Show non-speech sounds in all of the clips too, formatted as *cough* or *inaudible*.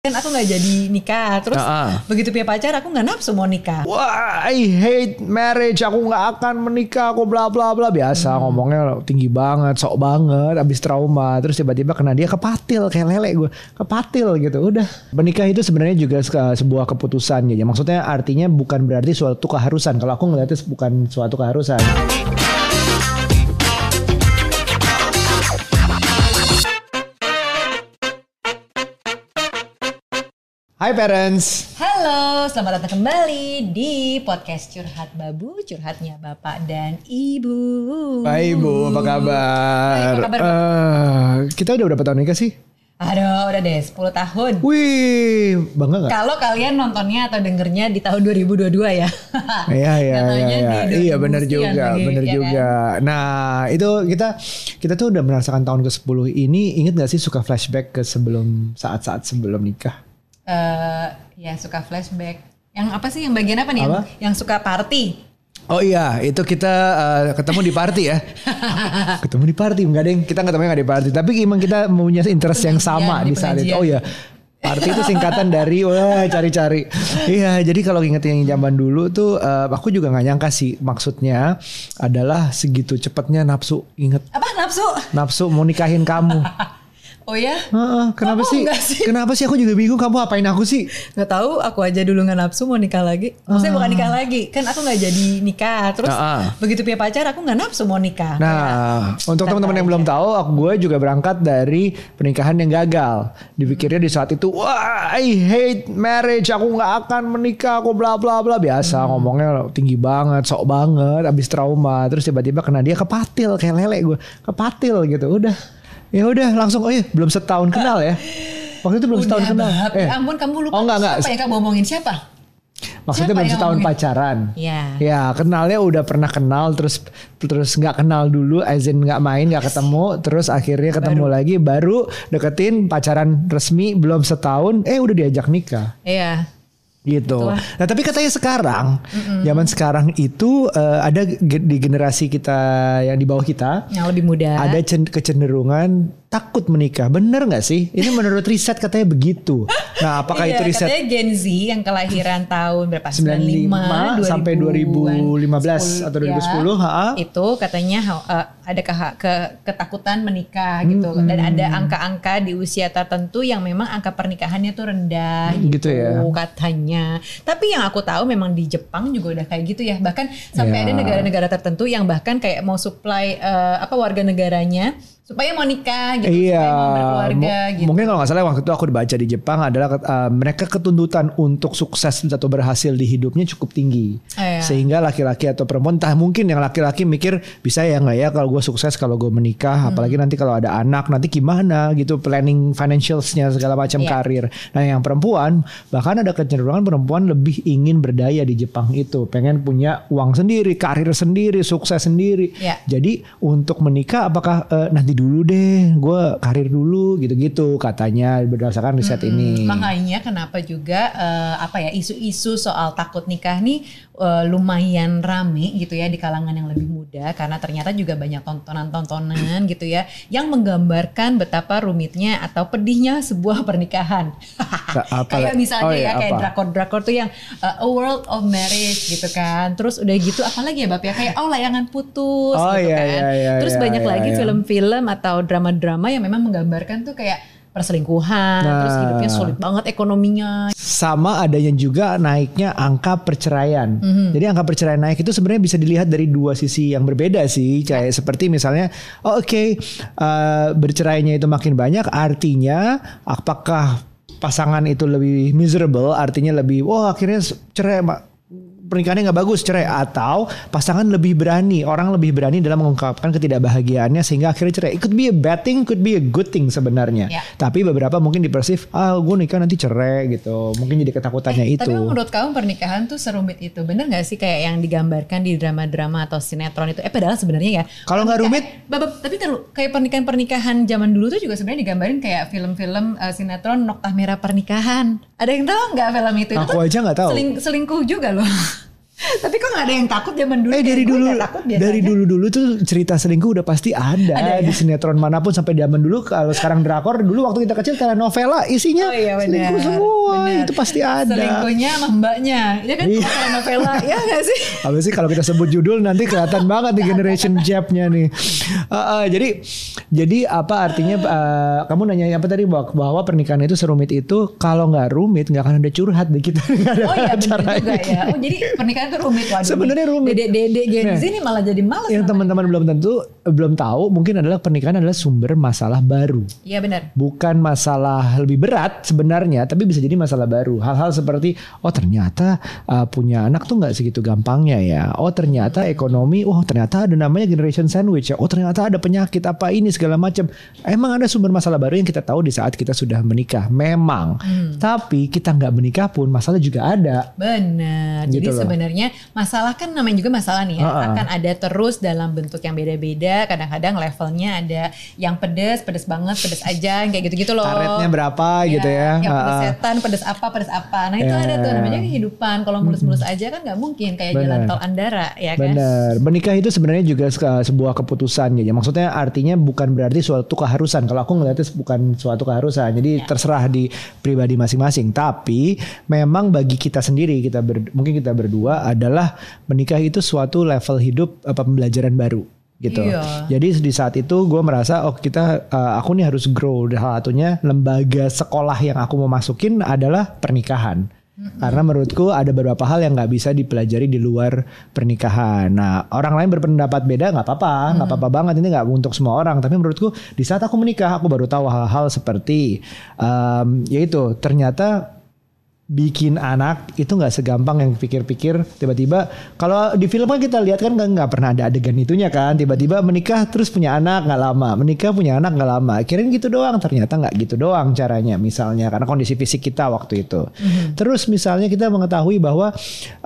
kan aku nggak jadi nikah terus ah. begitu punya pacar aku nggak nafsu mau nikah Wah, I hate marriage. Aku nggak akan menikah. Aku bla bla bla biasa Hmm. ngomongnya tinggi banget, sok banget, abis trauma. Terus tiba-tiba kena dia kepatil kayak lele gue, kepatil gitu. Udah. Menikah itu sebenarnya juga se- sebuah keputusan ya. Maksudnya artinya bukan berarti suatu keharusan. Kalau aku ngeliatnya bukan suatu keharusan. Hai parents. Halo, selamat datang kembali di podcast Curhat Babu, curhatnya Bapak dan Ibu. Hai Ibu, apa kabar? Baik, apa kabar, Eh, kita udah berapa tahun nikah sih? Aduh, udah deh 10 tahun. Wih, bangga nggak? Kalau kalian nontonnya atau dengernya di tahun 2022 ya. *laughs* Iya iya iya iya. Iya benar 2000 juga, lagi, benar ya kan? juga. Nah, itu kita kita tuh udah merasakan tahun ke-10 ini inget gak sih suka flashback ke sebelum saat-saat sebelum nikah? Eh, ya suka flashback. Yang apa sih yang bagian apa nih? Yang, Apa? yang suka party. Oh iya, itu kita eh, ketemu di party ya. *laughs* ketemu di party enggak deh, kita ketemu nggak di party, tapi emang kita punya interest yang sama di di saat itu. Oh iya. Party itu singkatan *laughs* dari wah cari-cari. Iya, jadi kalau inget yang zaman dulu tuh eh, aku juga nggak nyangka sih maksudnya adalah segitu cepatnya nafsu inget Apa nafsu? nafsu mau nikahin kamu. *laughs* Oh ya? Heeh, kenapa Kamu sih? sih? Kenapa sih aku juga bingung kamu apain aku sih? Nggak tahu, aku aja dulu nggak nafsu mau nikah lagi. Maksudnya bukan nikah lagi, kan aku nggak jadi nikah. Terus Ah, ah. begitu punya pacar, aku nggak nafsu mau nikah. Nah, untuk Kata teman-teman yang belum tahu, aku gue juga berangkat dari pernikahan yang gagal. Dipikirnya di saat itu, wah, I hate marriage. Aku nggak akan menikah. Aku bla bla bla biasa ngomongnya tinggi banget, sok banget, abis trauma. Terus tiba-tiba kena dia kepatil kayak lele gue, kepatil gitu. Udah, ya udah langsung. Oh iya, belum setahun kenal ya. Waktu itu belum setahun kenal. Bab. Eh, Ya ampun, kamu lupa. Oh, enggak, enggak. Siapa yang kamu ngomongin siapa? maksudnya siapa belum setahun ngomongin? pacaran. Ya. Ya kenalnya udah pernah kenal terus terus nggak kenal dulu, as in nggak main nggak ketemu, terus akhirnya ketemu lagi baru deketin pacaran resmi belum setahun, eh udah diajak nikah Iya. Gitu. Nah tapi katanya sekarang, zaman sekarang itu eh, ada di generasi kita yang di bawah kita Yang lebih muda. ada cen- kecenderungan takut menikah, bener nggak sih? Ini menurut riset katanya begitu. Nah apakah Iya, itu riset Katanya Gen Z yang kelahiran tahun berapa? 95 sampai 2015 atau 2010, ya, ha? Itu katanya uh, ada keha- ke- ketakutan menikah gitu dan ada angka-angka di usia tertentu yang memang angka pernikahannya tuh rendah Gitu gitu, ya. katanya. Tapi yang aku tahu memang di Jepang juga udah kayak gitu ya. Bahkan sampai Ya. ada negara-negara tertentu yang bahkan kayak mau supply uh, apa warga negaranya supaya mau nikah gitu, Iya, supaya mau berkeluarga gitu. mungkin kalau nggak salah waktu itu aku dibaca di Jepang adalah uh, mereka ketuntutan untuk sukses atau berhasil di hidupnya cukup tinggi, Iya. sehingga laki-laki atau perempuan, entah mungkin yang laki-laki mikir bisa ya nggak ya kalau gue sukses kalau gue menikah, Hmm. apalagi nanti kalau ada anak nanti gimana gitu planning financialsnya segala macam Iya. karir. Nah yang perempuan bahkan ada kecenderungan perempuan lebih ingin berdaya di Jepang itu, pengen punya uang sendiri, karir sendiri, sukses sendiri. Iya. Jadi untuk menikah apakah eh, nanti dulu deh, gue karir dulu gitu-gitu katanya berdasarkan riset ini. Makanya kenapa juga eh, apa ya isu-isu soal takut nikah nih eh, lumayan rame gitu ya di kalangan yang lebih muda karena ternyata juga banyak tontonan-tontonan gitu ya yang menggambarkan betapa rumitnya atau pedihnya sebuah *laughs* pernikahan. Apa- kayak misalnya oh iya, ya kayak drakor-drakor tuh yang uh, a world of marriage gitu kan. Terus udah gitu apalagi ya Bab ya kayak oh layangan putus Oh, gitu iya, kan. iya, iya, Terus iya, banyak iya, lagi iya. film-film atau drama-drama yang memang menggambarkan tuh kayak perselingkuhan, terus Nah. hidupnya sulit banget ekonominya. Sama adanya juga naiknya angka perceraian. Jadi angka perceraian naik itu sebenarnya bisa dilihat dari dua sisi yang berbeda sih. Kayak seperti misalnya, oh oke eh, bercerainya itu makin banyak, artinya apakah pasangan itu lebih miserable, artinya lebih, wah akhirnya cerai, pernikahannya nggak bagus cerai atau pasangan lebih berani orang lebih berani dalam mengungkapkan ketidakbahagiaannya sehingga akhirnya cerai. It could be a bad thing, could be a good thing sebenarnya. Ya. Tapi beberapa mungkin dipersif, ah gue nikah nanti cerai gitu. Mungkin jadi ketakutannya itu. Eh, Tapi menurut kamu pernikahan tuh serumit itu bener gak sih kayak yang digambarkan di drama-drama atau sinetron itu? Eh padahal sebenarnya ya. Kalau nggak rumit, Babab, tapi terlalu kayak pernikahan-pernikahan zaman dulu tuh juga sebenarnya digambarin kayak film-film eh, sinetron Noktah Merah Pernikahan. Ada yang tahu nggak film itu? Itu Aku kan aja nggak tahu. seling- selingkuh juga loh. *laughs* Tapi kok gak ada yang takut zaman dulu? Eh dari dulu takut biasanya. dari dulu dulu tuh cerita selingkuh udah pasti ada, Ada ya? di sinetron mana pun sampai zaman dulu kalau sekarang drakor dulu waktu kita kecil telenovela isinya Oh iya benar. selingkuh semua Benar. itu pasti ada. Selingkuhnya sama mbaknya. Ya kan Iya. kalau novela ya gak sih? *laughs* Apa sih kalau kita sebut judul nanti kelihatan banget di generation gapnya nih. Uh, uh, jadi jadi apa artinya uh, kamu nanya apa tadi bahwa, bahwa pernikahan itu serumit itu kalau nggak rumit nggak akan ada curhat di kita *laughs* ada Oh iya benar juga ya. Oh jadi pernikahan itu *laughs* rumit waduh. Sebenarnya rumit. Dede-dede Gen Nah, Z ini malah jadi males. Yang teman-teman belum tentu belum tahu mungkin adalah pernikahan adalah sumber masalah baru. Iya benar. bukan masalah lebih berat sebenarnya, tapi bisa jadi masalah baru. Hal-hal seperti, oh ternyata uh, punya anak tuh nggak segitu gampangnya ya. Oh ternyata ekonomi, oh ternyata ada namanya generation sandwich ya. Oh ternyata ada penyakit apa ini segala macam. Emang ada sumber masalah baru yang kita tahu di saat kita sudah menikah. Memang, tapi kita nggak menikah pun masalah juga ada. Benar. Gitu Jadi loh. Masalah kan namanya juga masalah nih ya. Ha-ha. Akan ada terus dalam bentuk yang beda-beda. Kadang-kadang levelnya ada yang pedes, pedes banget, pedes aja, kayak gitu-gitu loh. Karetnya berapa gitu ya. Yang pedes setan, pedes apa, pedes apa. Nah itu Ya. ada tuh namanya kehidupan. Kalau mulus-mulus aja kan nggak mungkin kayak Benar. jalan tol Andara ya kan. Benar. Menikah itu sebenarnya juga se- sebuah keputusan ya. Maksudnya artinya bukan berarti suatu keharusan. Kalau aku ngeliatnya bukan suatu keharusan. Jadi terserah di pribadi masing-masing. Tapi memang bagi kita sendiri, kita ber- mungkin kita berdua adalah menikah itu suatu level hidup apa pembelajaran baru gitu. Iya. Jadi di saat itu gue merasa oh kita uh, aku nih harus grow. Salah satunya lembaga sekolah yang aku mau masukin adalah pernikahan. Karena menurutku ada beberapa hal yang nggak bisa dipelajari di luar pernikahan. Nah orang lain berpendapat beda nggak apa-apa, nggak apa-apa banget ini nggak untuk semua orang. Tapi menurutku di saat aku menikah aku baru tahu hal-hal seperti um, yaitu ternyata bikin anak itu nggak segampang yang pikir-pikir. Tiba-tiba kalau di film kan kita lihat kan nggak pernah ada adegan itunya kan. Tiba-tiba menikah terus punya anak nggak lama. Menikah punya anak nggak lama. Kirain gitu doang. Ternyata nggak gitu doang caranya misalnya. Karena kondisi fisik kita waktu itu. Terus misalnya kita mengetahui bahwa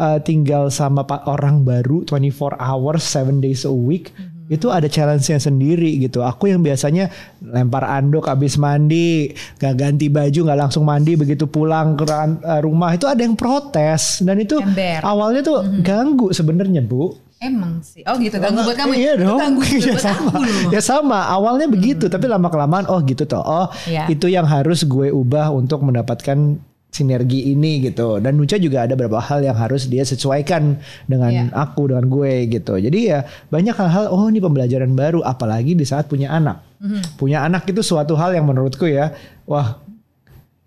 uh, tinggal sama orang baru 24 hours 7 days a week itu ada challenge-nya sendiri gitu. Aku yang biasanya lempar anduk habis mandi, gak ganti baju, nggak langsung mandi begitu pulang ke eh, rumah itu ada yang protes dan itu Ember. awalnya tuh ganggu sebenarnya bu. Emang sih. Oh gitu ganggu buat kamu. Iya Itu dong. Ganggu *laughs* ya buat sama. aku. Ya sama. Awalnya begitu, tapi lama kelamaan oh gitu toh. Oh Iya. itu yang harus gue ubah untuk mendapatkan sinergi ini gitu. Dan Nucha juga ada beberapa hal yang harus dia sesuaikan dengan Iya. aku dengan gue gitu. Jadi ya banyak hal-hal oh ini pembelajaran baru apalagi di saat punya anak. Mhm. Punya anak itu suatu hal yang menurutku ya wah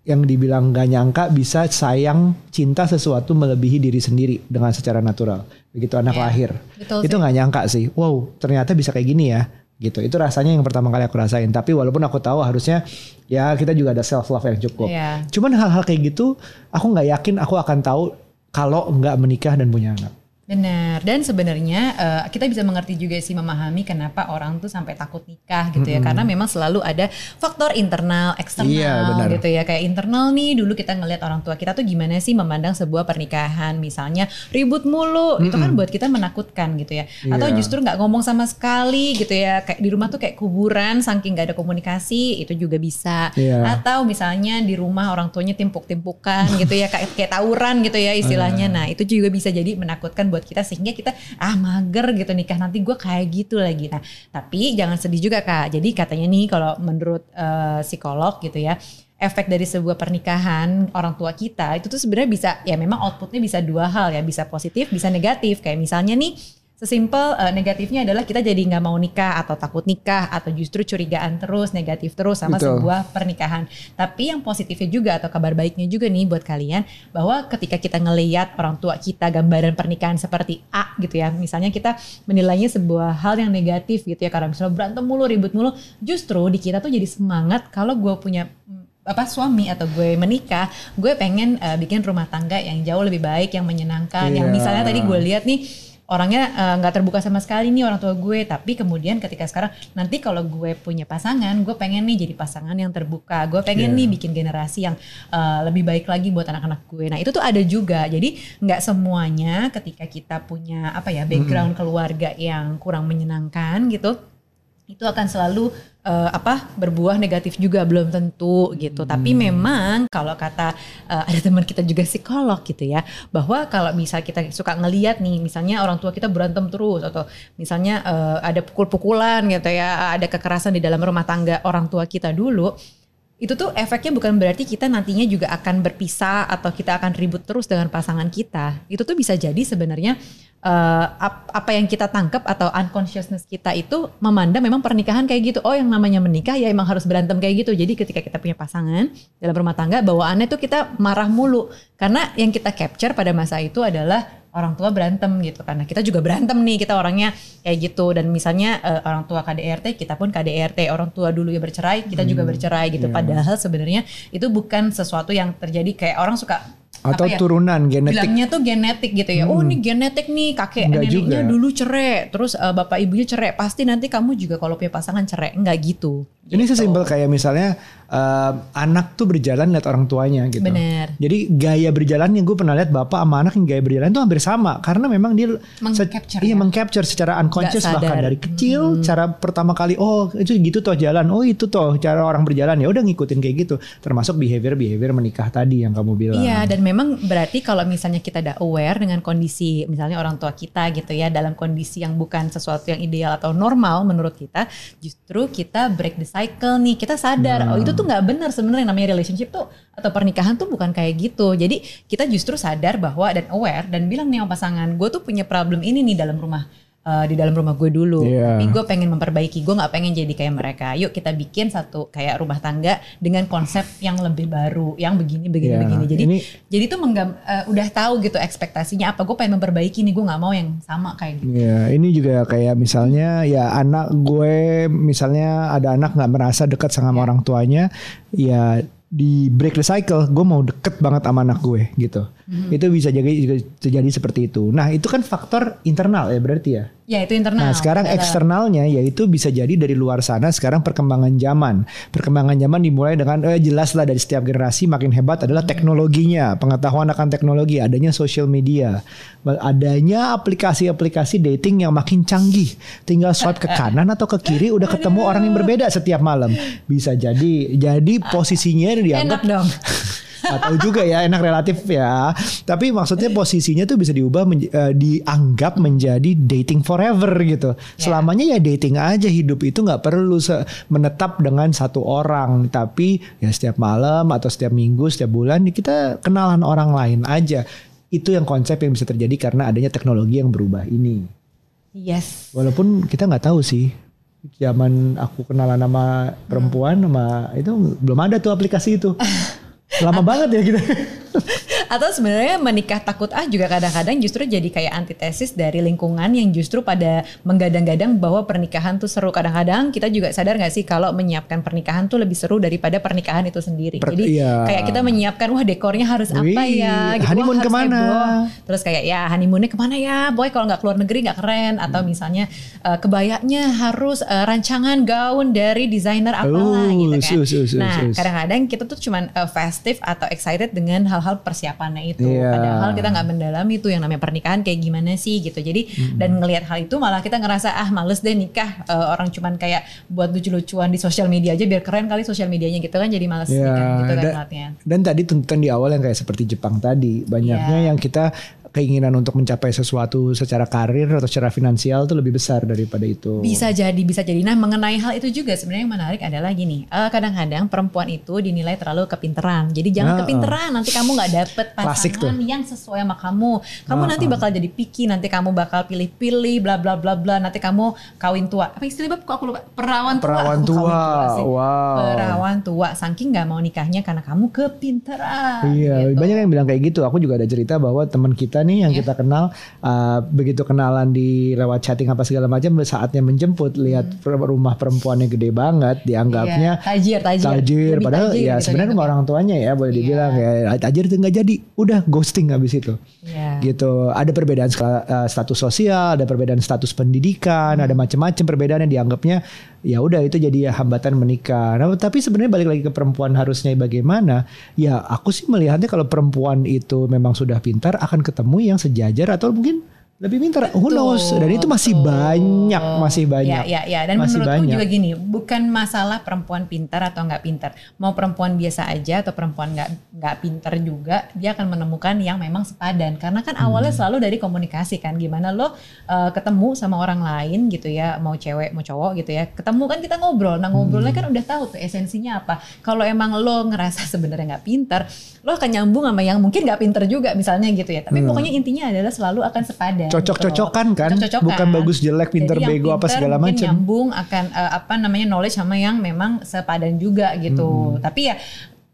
yang dibilang gak nyangka bisa sayang cinta sesuatu melebihi diri sendiri dengan secara natural begitu anak Iya, lahir betul itu nggak nyangka sih wow ternyata bisa kayak gini ya gitu. Itu rasanya yang pertama kali aku rasain. Tapi walaupun aku tahu harusnya ya kita juga ada self love yang cukup. Iya. cuman hal-hal kayak gitu aku nggak yakin aku akan tahu kalau nggak menikah dan punya anak Benar. Dan sebenarnya eh, kita bisa mengerti juga sih memahami kenapa orang tuh sampai takut nikah gitu ya. Karena memang selalu ada faktor internal, eksternal Iya, benar. gitu ya. Kayak internal nih dulu kita ngelihat orang tua kita tuh gimana sih memandang sebuah pernikahan. Misalnya ribut mulu, itu kan buat kita menakutkan gitu ya. Atau Iya. justru nggak ngomong sama sekali gitu ya. Kayak di rumah tuh kayak kuburan saking nggak ada komunikasi, itu juga bisa. Iya. Atau misalnya di rumah orang tuanya timpuk-timpukan gitu ya kayak kayak tawuran gitu ya istilahnya. Nah, itu juga bisa jadi menakutkan buat kita sehingga kita ah mager gitu nikah nanti gue kayak gitu lagi. Nah, tapi jangan sedih juga Kak. Jadi katanya nih kalau menurut eh, psikolog gitu ya, efek dari sebuah pernikahan orang tua kita itu tuh sebenarnya bisa ya memang outputnya bisa dua hal ya, bisa positif, bisa negatif. Kayak misalnya nih Sesimpel eh, negatifnya adalah kita jadi nggak mau nikah atau takut nikah atau justru curigaan terus negatif terus sama Betul. sebuah pernikahan. Tapi yang positifnya juga atau kabar baiknya juga nih buat kalian bahwa ketika kita ngeliat orang tua kita gambaran pernikahan seperti A gitu ya, misalnya kita menilainya sebuah hal yang negatif gitu ya karena misalnya berantem mulu ribut mulu, justru di kita tuh jadi semangat kalau gue punya mm, apa suami atau gue menikah, gue pengen eh, bikin rumah tangga yang jauh lebih baik, yang menyenangkan, yang Iya. misalnya tadi gue lihat nih orangnya eh, nggak terbuka sama sekali nih orang tua gue. Tapi kemudian ketika sekarang nanti kalau gue punya pasangan gue pengen nih jadi pasangan yang terbuka. Gue pengen Iya. nih bikin generasi yang eh, lebih baik lagi buat anak-anak gue. Nah itu tuh ada juga. Jadi nggak semuanya ketika kita punya apa ya background keluarga yang kurang menyenangkan gitu itu akan selalu uh, apa berbuah negatif juga belum tentu gitu. Hmm. Tapi memang kalau kata uh, ada teman kita juga psikolog gitu ya, bahwa kalau misal kita suka ngeliat nih, misalnya orang tua kita berantem terus atau misalnya uh, ada pukul-pukulan gitu ya, ada kekerasan di dalam rumah tangga orang tua kita dulu, itu tuh efeknya bukan berarti kita nantinya juga akan berpisah atau kita akan ribut terus dengan pasangan kita. Itu tuh bisa jadi sebenarnya uh, apa yang kita tangkap atau unconsciousness kita itu memandang memang pernikahan kayak gitu. Oh, yang namanya menikah ya emang harus berantem kayak gitu. Jadi ketika kita punya pasangan dalam rumah tangga, bawaannya tuh kita marah mulu karena yang kita capture pada masa itu adalah orang tua berantem gitu karena kita juga berantem nih kita orangnya kayak gitu dan misalnya uh, orang tua KDRT kita pun KDRT orang tua dulu ya bercerai kita hmm, juga bercerai gitu yeah. padahal sebenarnya itu bukan sesuatu yang terjadi kayak orang suka atau ya, turunan genetik. Bilangnya tuh genetik gitu ya. Oh, hmm. Oh, ini genetik nih kakek Enggak neneknya juga. dulu cerai, terus uh, bapak ibunya cerai. Pasti nanti kamu juga kalau punya pasangan cerai. Enggak gitu. Ini gitu. sesimpel kayak misalnya uh, anak tuh berjalan lihat orang tuanya gitu. Bener. Jadi gaya berjalan yang gue pernah lihat bapak sama anak yang gaya berjalan tuh hampir sama karena memang dia mengcapture iya ya? mengcapture secara unconscious bahkan dari kecil hmm. cara pertama kali oh itu gitu toh jalan oh itu toh cara orang berjalan ya udah ngikutin kayak gitu termasuk behavior behavior menikah tadi yang kamu bilang. Iya dan memang berarti kalau misalnya kita udah aware dengan kondisi misalnya orang tua kita gitu ya dalam kondisi yang bukan sesuatu yang ideal atau normal menurut kita justru kita break the cycle nih kita sadar hmm. oh itu tuh nggak benar sebenarnya. Namanya relationship tuh atau pernikahan tuh bukan kayak gitu. Jadi kita justru sadar bahwa dan aware dan bilang nih sama pasangan gue tuh punya problem ini nih dalam rumah uh, di dalam rumah gue dulu. Yeah. Tapi gue pengen memperbaiki, gue nggak pengen jadi kayak mereka. Yuk kita bikin satu kayak rumah tangga dengan konsep yang lebih baru, yang begini begini yeah. begini. Jadi ini, jadi tuh menggam, uh, udah tahu gitu ekspektasinya apa. Gue pengen memperbaiki nih, gue nggak mau yang sama kayak gitu. Iya, yeah, ini juga kayak misalnya ya anak gue misalnya ada anak nggak merasa dekat sama yeah. orang tuanya, ya di break the cycle, gue mau deket banget sama anak gue gitu. Mm-hmm. Itu bisa jadi terjadi seperti itu. Nah itu kan faktor internal ya berarti ya. Ya itu internal. Nah sekarang adalah. eksternalnya yaitu bisa jadi dari luar sana. Sekarang perkembangan zaman, perkembangan zaman dimulai dengan eh, jelas lah dari setiap generasi makin hebat adalah mm-hmm. teknologinya, pengetahuan akan teknologi, adanya social media, adanya aplikasi-aplikasi dating yang makin canggih. Tinggal swipe ke *laughs* kanan atau ke kiri udah ketemu orang yang berbeda setiap malam. Bisa jadi jadi posisinya dianggap enak dong. *laughs* atau juga ya enak relatif ya. Tapi maksudnya posisinya tuh bisa diubah men, uh, dianggap menjadi dating forever gitu. Yeah. Selamanya ya dating aja hidup itu nggak perlu menetap dengan satu orang, tapi ya setiap malam atau setiap minggu, setiap bulan kita kenalan orang lain aja. Itu yang konsep yang bisa terjadi karena adanya teknologi yang berubah ini. Yes. Walaupun kita nggak tahu sih zaman aku kenalan sama perempuan sama itu belum ada tuh aplikasi itu. *laughs* Lama banget ya kita. *laughs* Atau sebenarnya menikah takut ah juga kadang-kadang justru jadi kayak antitesis dari lingkungan yang justru pada menggadang-gadang bahwa pernikahan tuh seru. Kadang-kadang kita juga sadar gak sih kalau menyiapkan pernikahan tuh lebih seru daripada pernikahan itu sendiri. Per, jadi iya. kayak kita menyiapkan wah dekornya harus Wih, apa ya gitu. Honeymoon wah, ke mana? Heboh. Terus kayak ya honeymoonnya ke mana ya? Boy kalau nggak keluar negeri nggak keren. Atau hmm. misalnya uh, kebayanya harus uh, rancangan gaun dari desainer apalah uh, gitu kan. Nah kadang-kadang kita tuh cuman uh, festive atau excited dengan hal-hal persiapan persiapannya itu. Yeah. Padahal kita nggak mendalami itu yang namanya pernikahan kayak gimana sih gitu. Jadi mm-hmm. dan ngelihat hal itu malah kita ngerasa ah males deh nikah uh, orang cuman kayak buat lucu-lucuan di sosial media aja biar keren kali sosial medianya gitu kan jadi males yeah. nikah gitu kan dan, Dan tadi tuntutan di awal yang kayak seperti Jepang tadi banyaknya yeah. yang kita keinginan untuk mencapai sesuatu secara karir atau secara finansial itu lebih besar daripada itu. Bisa jadi, bisa jadi. Nah mengenai hal itu juga sebenarnya yang menarik adalah gini, uh, kadang-kadang perempuan itu dinilai terlalu kepinteran. Jadi jangan nah, kepinteran, nanti kamu nggak dapet *laughs* pasangan yang sesuai sama kamu. Kamu nah, nanti bakal jadi picky, nanti kamu bakal pilih-pilih, bla bla bla bla. Nanti kamu kawin tua. Apa istilah kok aku lupa? Perawan tua. Perawan tua. tua wow. Perawan tua. Saking nggak mau nikahnya karena kamu kepinteran. Iya, gitu. banyak yang bilang kayak gitu. Aku juga ada cerita bahwa teman kita kita nih yang yeah. kita kenal uh, begitu kenalan di lewat chatting apa segala macam saatnya menjemput lihat hmm. rumah perempuannya gede banget dianggapnya yeah. tajir tajir, tajir. padahal tajir, ya gitu, sebenarnya rumah orang tuanya ya boleh yeah. dibilang ya tajir itu nggak jadi udah ghosting habis itu yeah. gitu ada perbedaan uh, status sosial ada perbedaan status pendidikan hmm. ada macam-macam perbedaan yang dianggapnya ya udah itu jadi hambatan menikah. Nah, tapi sebenarnya balik lagi ke perempuan harusnya bagaimana? Ya aku sih melihatnya kalau perempuan itu memang sudah pintar akan ketemu yang sejajar atau mungkin lebih pintar. Who knows? Dan itu masih Betul. banyak, masih banyak. Ya, ya, ya. Dan Masih menurutku banyak. juga gini, bukan masalah perempuan pintar atau nggak pintar. Mau perempuan biasa aja atau perempuan nggak nggak pintar juga, dia akan menemukan yang memang sepadan. Karena kan awalnya Hmm. selalu dari komunikasi kan, gimana lo uh, ketemu sama orang lain gitu ya, mau cewek mau cowok gitu ya, ketemu kan kita ngobrol. Nah ngobrolnya Hmm. kan udah tahu tuh esensinya apa. Kalau emang lo ngerasa sebenarnya nggak pintar, lo akan nyambung sama yang mungkin nggak pintar juga misalnya gitu ya. Tapi pokoknya intinya adalah selalu akan sepadan. Hmm. Cocok-cocokan kan? Cocok-cocokan. Bukan bagus, jelek, pinter, Jadi bego, apa pinter segala mungkin macem. nyambung akan eh, apa namanya knowledge sama yang memang sepadan juga gitu. Tapi ya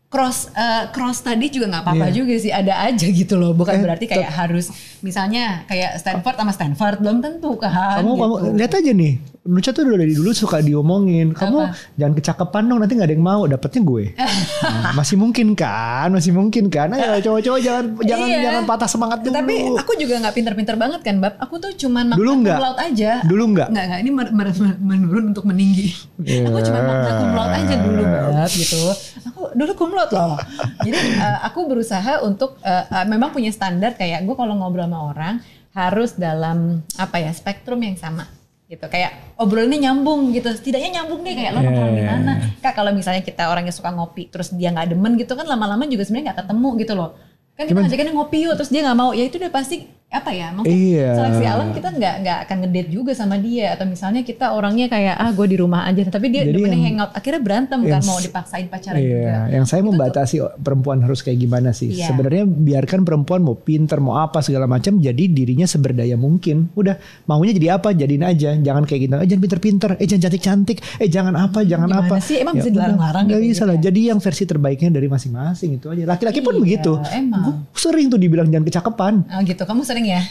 cross eh, cross tadi juga nggak apa-apa Iya. juga sih ada aja gitu loh. Bukan Eh, berarti kayak harus misalnya kayak Stanford sama Stanford belum tentu kan. Kamu, gitu. kamu lihat aja nih, Nucha tuh dari dulu suka diomongin. Kamu Apa? jangan kecakepan dong, nanti nggak ada yang mau. Dapetnya gue. *laughs* Nah, masih mungkin kan, masih mungkin kan. Ayo cowok-cowok jangan jangan Iya. jangan patah semangat dulu. Tapi aku juga nggak pinter-pinter banget kan, Bab. Aku tuh cuman Dulu makna nggak? cum laude aja. Dulu nggak? Nggak, nggak. Ini mer- mer- mer- menurun untuk meninggi. Iya. Aku cuma makna cum laude aja dulu, Bab, gitu. Aku dulu cum laude loh. Jadi eh, aku berusaha untuk eh, eh, memang punya standar kayak gue kalau ngobrol sama orang harus dalam apa ya spektrum yang sama gitu. Kayak obrolannya nyambung gitu. Setidaknya nyambung deh kayak lo Iya, nongkrong di iya, mana. kak kalau misalnya kita orangnya suka ngopi terus dia nggak demen gitu kan lama-lama juga sebenarnya nggak ketemu gitu loh. Kan kita ngajakinnya ngopi yuk terus dia nggak mau. Ya itu udah pasti apa ya mungkin Iya. seleksi alam kita nggak nggak akan ngedate juga sama dia atau misalnya kita orangnya kayak ah gue di rumah aja tapi dia Jadi demennya yang- hangout akhirnya berantem kan yang mau s- dipaksain pacaran juga Iya, yang saya membatasi perempuan harus kayak gimana sih? Iya. Sebenarnya biarkan perempuan mau pinter, mau apa segala macam, jadi dirinya seberdaya mungkin. Udah maunya jadi apa, jadiin aja. Jangan kayak gitu. Eh jangan pinter-pinter, eh jangan cantik-cantik, eh jangan apa, jangan Gimana apa. sih? Emang bisa udah, dilarang-larang nggak gitu bisa gitu lah. ya? Jadi yang versi terbaiknya dari masing-masing itu aja. Laki-laki pun Iya, begitu. emang. Gue sering tuh dibilang jangan kecakepan. oh gitu kamu sering ya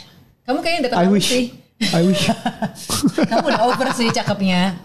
kamu kayaknya udah I wish. sih I wish. *laughs* kamu udah over sih cakepnya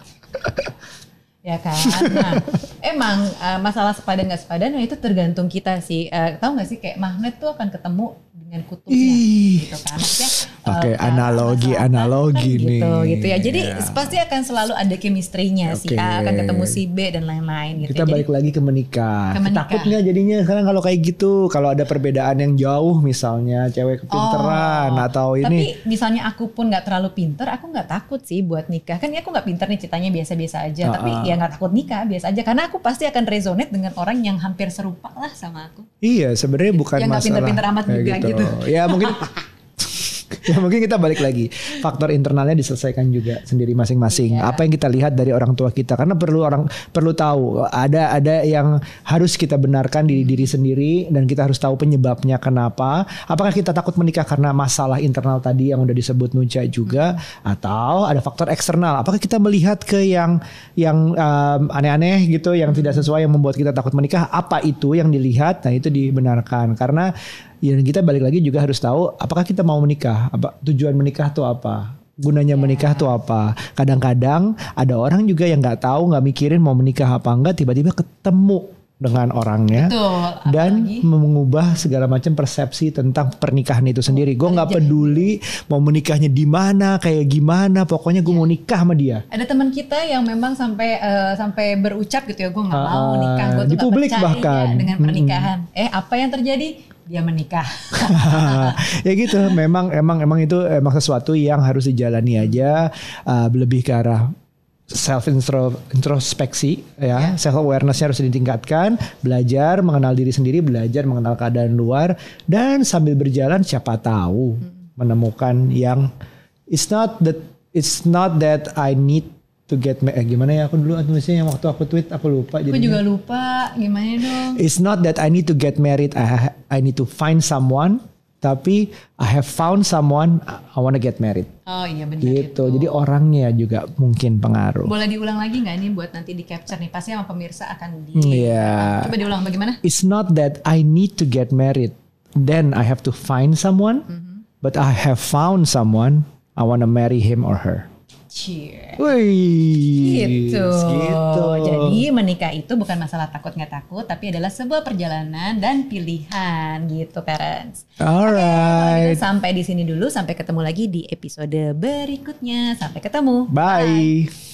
ya kan nah *laughs* emang eh, masalah sepadan nggak sepadan ya itu tergantung kita sih Eh, tahu nggak sih kayak magnet tuh akan ketemu dengan kutubnya Ih. gitu kan Maksudnya, Pakai kalau analogi- masalah analogi kan gitu, nih. gitu ya jadi Iya. pasti akan selalu ada chemistry-nya si Oke. A akan ketemu si B dan lain-lain gitu Kita ya. Jadi, balik lagi ke menikah. Ke menikah. Takut nggak jadinya sekarang kalau kayak gitu, kalau ada perbedaan yang jauh misalnya cewek kepinteran Oh, atau ini Tapi misalnya aku pun nggak terlalu pinter, aku nggak takut sih buat nikah. Kan ya aku nggak pinter nih ceritanya biasa-biasa aja. Ah, tapi ah. Nggak takut nikah, biasa aja. Karena aku pasti akan resonate dengan orang yang hampir serupa lah sama aku. Iya, sebenarnya bukan Yang nggak masalah pinter-pinter amat juga gitu. Ya mungkin *laughs* *laughs* ya mungkin kita balik lagi. Faktor internalnya diselesaikan juga sendiri masing-masing. Iya. Apa yang kita lihat dari orang tua kita karena perlu orang perlu tahu ada ada yang harus kita benarkan di diri sendiri dan kita harus tahu penyebabnya kenapa. Apakah kita takut menikah karena masalah internal tadi yang udah disebut Nuca juga atau ada faktor eksternal? Apakah kita melihat ke yang yang um, aneh-aneh gitu yang tidak sesuai yang membuat kita takut menikah? Apa itu yang dilihat? Nah, itu dibenarkan karena ya kita balik lagi juga harus tahu apakah kita mau menikah? Apa tujuan menikah tuh apa? Gunanya menikah tuh apa? Kadang-kadang ada orang juga yang nggak tahu, nggak mikirin mau menikah apa enggak, tiba-tiba ketemu dengan orangnya Betul. dan Apalagi- mengubah segala macam persepsi tentang pernikahan itu sendiri. Gue nggak peduli mau menikahnya di mana, kayak gimana, pokoknya gue mau nikah sama dia. Ada teman kita yang memang sampai eh, sampai berucap gitu ya, gue nggak mau Ah, nikah, gue tuh di percaya bahkan. dengan pernikahan. Eh apa yang terjadi? Dia menikah. *laughs* ya gitu, memang emang emang itu emang sesuatu yang harus dijalani aja, uh, lebih ke arah self introspeksi ya, self awarenessnya harus ditingkatkan, belajar mengenal diri sendiri, belajar mengenal keadaan luar dan sambil berjalan siapa tahu menemukan yang it's not that it's not that I need to get ma- eh, gimana ya aku dulu tulisnya yang waktu aku tweet aku lupa Aku jadinya. juga lupa gimana dong. It's not that I need to get married. I ha- I need to find someone. Tapi I have found someone. I want to get married. Oh iya benar Gitu. Jadi orangnya juga mungkin pengaruh. Boleh diulang lagi nggak nih buat nanti di capture nih? Pasti sama pemirsa akan di. Iya. Coba diulang bagaimana? It's not that I need to get married. Then I have to find someone. But I have found someone. I want to marry him or her. Cheer. Wih. Gitu. Gitu. Jadi menikah itu bukan masalah takut nggak takut, tapi adalah sebuah perjalanan dan pilihan gitu parents. Kalau Alright. gitu sampai di sini dulu, sampai ketemu lagi di episode berikutnya. Sampai ketemu. Bye.